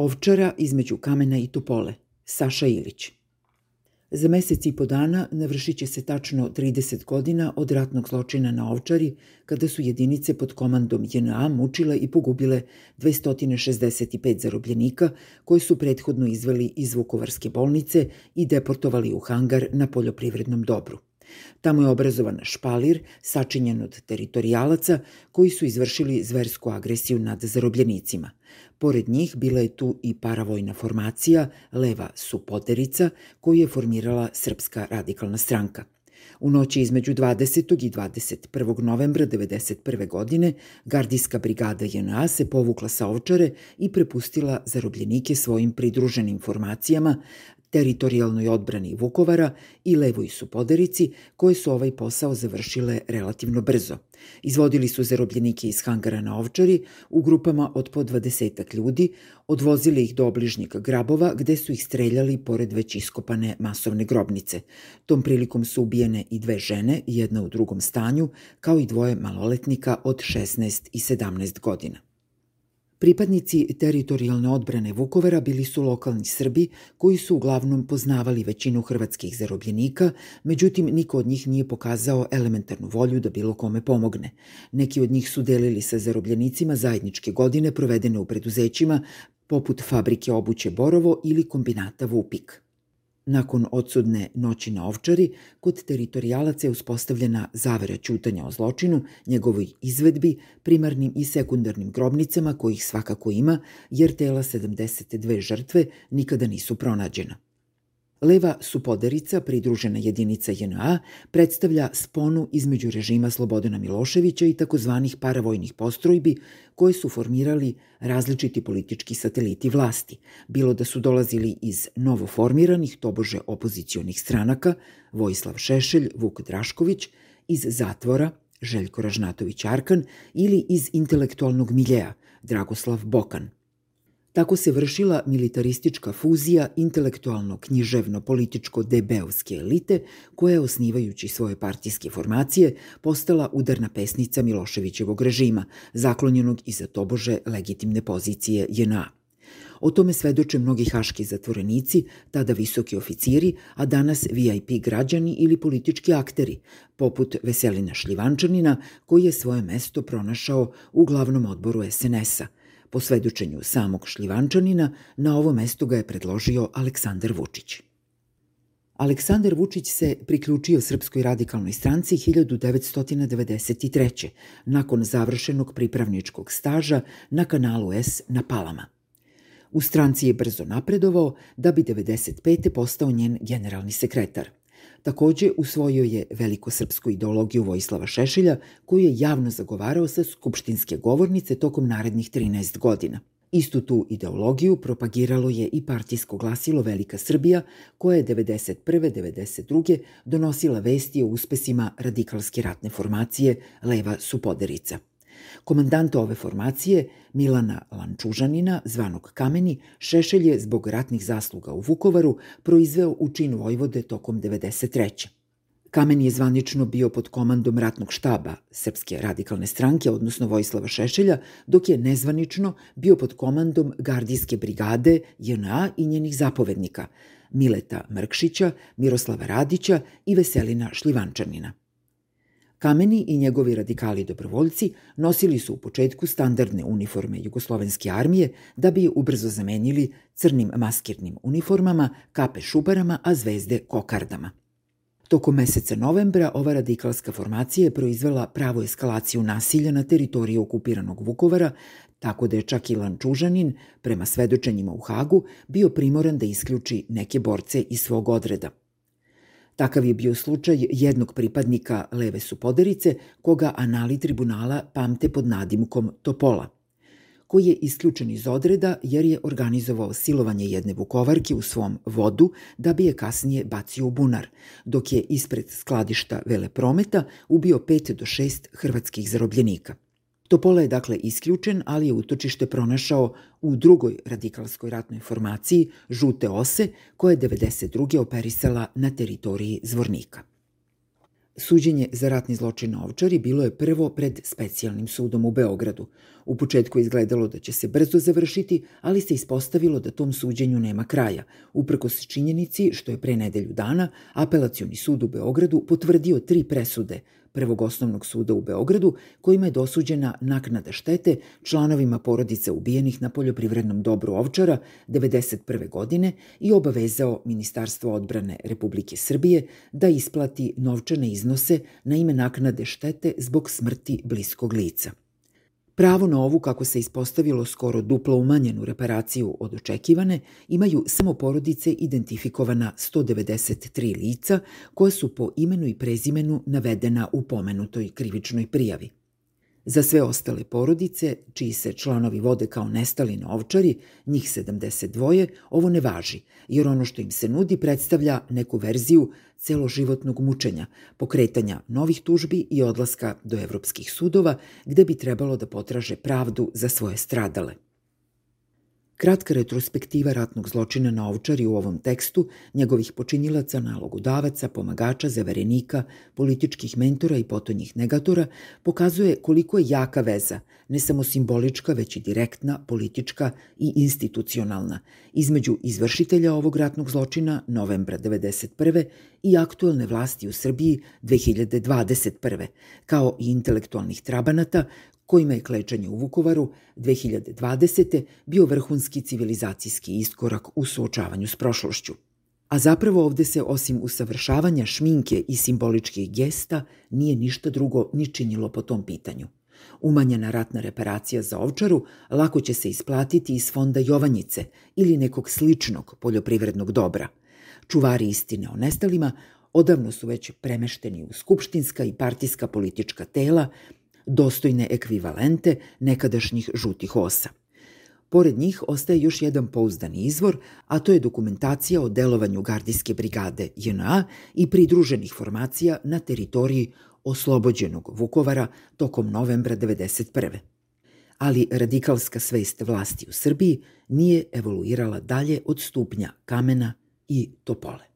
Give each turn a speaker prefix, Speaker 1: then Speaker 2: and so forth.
Speaker 1: Ovčara između kamena i topole, Saša Ilić. Za mesec i po dana navršit će se tačno 30 godina od ratnog zločina na Ovčari, kada su jedinice pod komandom JNA mučile i pogubile 265 zarobljenika koje su prethodno izveli iz Vukovarske bolnice i deportovali u hangar na poljoprivrednom dobru. Tamo je obrazovan špalir, sačinjen od teritorijalaca koji su izvršili zversku agresiju nad zarobljenicima. Pored njih bila je tu i paravojna formacija Leva Supoterica koju je formirala Srpska radikalna stranka. U noći između 20. i 21. novembra 1991. godine gardijska brigada JNA se povukla sa ovčare i prepustila zarobljenike svojim pridruženim formacijama teritorijalnoj odbrani Vukovara i levoj su poderici, koje su ovaj posao završile relativno brzo. Izvodili su zarobljenike iz hangara na Ovčari u grupama od po dvadesetak ljudi, odvozili ih do obližnjeg grabova gde su ih streljali pored već iskopane masovne grobnice. Tom prilikom su ubijene i dve žene, jedna u drugom stanju, kao i dvoje maloletnika od 16 i 17 godina. Pripadnici teritorijalne odbrane Vukovara bili su lokalni Srbi koji su uglavnom poznavali većinu hrvatskih zarobljenika, međutim niko od njih nije pokazao elementarnu volju da bilo kome pomogne. Neki od njih su delili sa zarobljenicima zajedničke godine provedene u preduzećima poput fabrike obuće Borovo ili kombinata Vupik. Nakon odsudne noći na Ovčari, kod teritorijalaca je uspostavljena zavera ćutanja o zločinu, njegovoj izvedbi, primarnim i sekundarnim grobnicama kojih svakako ima, jer tela 72 žrtve nikada nisu pronađena. Leva supoderica, pridružena jedinica JNA, predstavlja sponu između režima Slobodana Miloševića i takozvanih paravojnih postrojbi koje su formirali različiti politički sateliti vlasti, bilo da su dolazili iz novoformiranih, tobože opozicionih stranaka, Vojislav Šešelj, Vuk Drašković, iz zatvora, Željko Ražnatović Arkan ili iz intelektualnog miljeja, Dragoslav Bokan – Tako se vršila militaristička fuzija intelektualno-književno-političko debeovske elite, koja je, osnivajući svoje partijske formacije, postala udarna pesnica Miloševićevog režima, zaklonjenog iza tobože legitimne pozicije JNA. O tome svedoče mnogi haški zatvorenici, tada visoki oficiri, a danas VIP građani ili politički akteri, poput Veselina Šljivančanina, koji je svoje mesto pronašao u glavnom odboru SNS-a – Po svedočenju samog Šljivančanina, na ovo mesto ga je predložio Aleksandar Vučić. Aleksandar Vučić se priključio Srpskoj radikalnoj stranci 1993. nakon završenog pripravničkog staža na kanalu S na Palama. U stranci je brzo napredovao da bi 95. postao njen generalni sekretar – Takođe, usvojio je velikosrpsku ideologiju Vojislava Šešelja, koju je javno zagovarao sa skupštinske govornice tokom narednih 13 godina. Istu tu ideologiju propagiralo je i partijsko glasilo Velika Srbija, koja je 91. 92. donosila vesti o uspesima radikalske ratne formacije Leva Supoderica. Komandant ove formacije, Milana Lančužanina, zvanog Kameni, Šešelj je zbog ratnih zasluga u Vukovaru proizveo u čin Vojvode tokom 93. Kamen je zvanično bio pod komandom ratnog štaba Srpske radikalne stranke, odnosno Vojislava Šešelja, dok je nezvanično bio pod komandom gardijske brigade JNA i njenih zapovednika Mileta Mrkšića, Miroslava Radića i Veselina Šlivančanina. Kameni i njegovi radikali dobrovoljci nosili su u početku standardne uniforme Jugoslovenske armije da bi je ubrzo zamenili crnim maskirnim uniformama, kape šubarama, a zvezde kokardama. Tokom meseca novembra ova radikalska formacija je proizvela pravu eskalaciju nasilja na teritoriji okupiranog Vukovara, tako da je čak i Lančužanin, prema svedočenjima u Hagu, bio primoran da isključi neke borce iz svog odreda. Takav je bio slučaj jednog pripadnika leve su poderice, koga anali tribunala pamte pod nadimkom Topola, koji je isključen iz odreda jer je organizovao silovanje jedne vukovarke u svom vodu da bi je kasnije bacio u bunar, dok je ispred skladišta veleprometa ubio pet do šest hrvatskih zarobljenika. Topola je dakle isključen, ali je utočište pronašao u drugoj radikalskoj ratnoj formaciji žute ose koja je 92. operisala na teritoriji Zvornika. Suđenje za ratni zločin na Ovčari bilo je prvo pred specijalnim sudom u Beogradu. U početku izgledalo da će se brzo završiti, ali se ispostavilo da tom suđenju nema kraja, uprkos činjenici što je pre nedelju dana apelacioni sud u Beogradu potvrdio tri presude Prvog osnovnog suda u Beogradu, kojima je dosuđena naknada štete članovima porodice ubijenih na poljoprivrednom dobru Ovčara 1991. godine i obavezao Ministarstvo odbrane Republike Srbije da isplati novčane iznose na ime naknade štete zbog smrti bliskog lica. Pravo na ovu, kako se ispostavilo, skoro duplo umanjenu reparaciju od očekivane imaju samo porodice identifikovana 193 lica koja su po imenu i prezimenu navedena u pomenutoj krivičnoj prijavi. Za sve ostale porodice, čiji se članovi vode kao nestali na ovčari, njih 72, ovo ne važi, jer ono što im se nudi predstavlja neku verziju celoživotnog mučenja, pokretanja novih tužbi i odlaska do evropskih sudova, gde bi trebalo da potraže pravdu za svoje stradale. Kratka retrospektiva ratnog zločina na Ovčari u ovom tekstu, njegovih počinilaca, nalogodavaca, pomagača, zaverenika, političkih mentora i potonjih negatora, pokazuje koliko je jaka veza, ne samo simbolička, već i direktna, politička i institucionalna, između izvršitelja ovog ratnog zločina novembra 1991. i aktuelne vlasti u Srbiji 2021. kao i intelektualnih trabanata kojima je klečanje u Vukovaru 2020. bio vrhunski civilizacijski iskorak u suočavanju s prošlošću. A zapravo ovde se osim usavršavanja šminke i simboličkih gesta nije ništa drugo ni činilo po tom pitanju. Umanjena ratna reparacija za ovčaru lako će se isplatiti iz fonda Jovanjice ili nekog sličnog poljoprivrednog dobra. Čuvari istine o nestalima odavno su već premešteni u skupštinska i partijska politička tela dostojne ekvivalente nekadašnjih žutih osa. Pored njih ostaje još jedan pouzdan izvor, a to je dokumentacija o delovanju gardijske brigade JNA i pridruženih formacija na teritoriji oslobođenog Vukovara tokom novembra 1991. Ali radikalska svest vlasti u Srbiji nije evoluirala dalje od stupnja kamena i topole.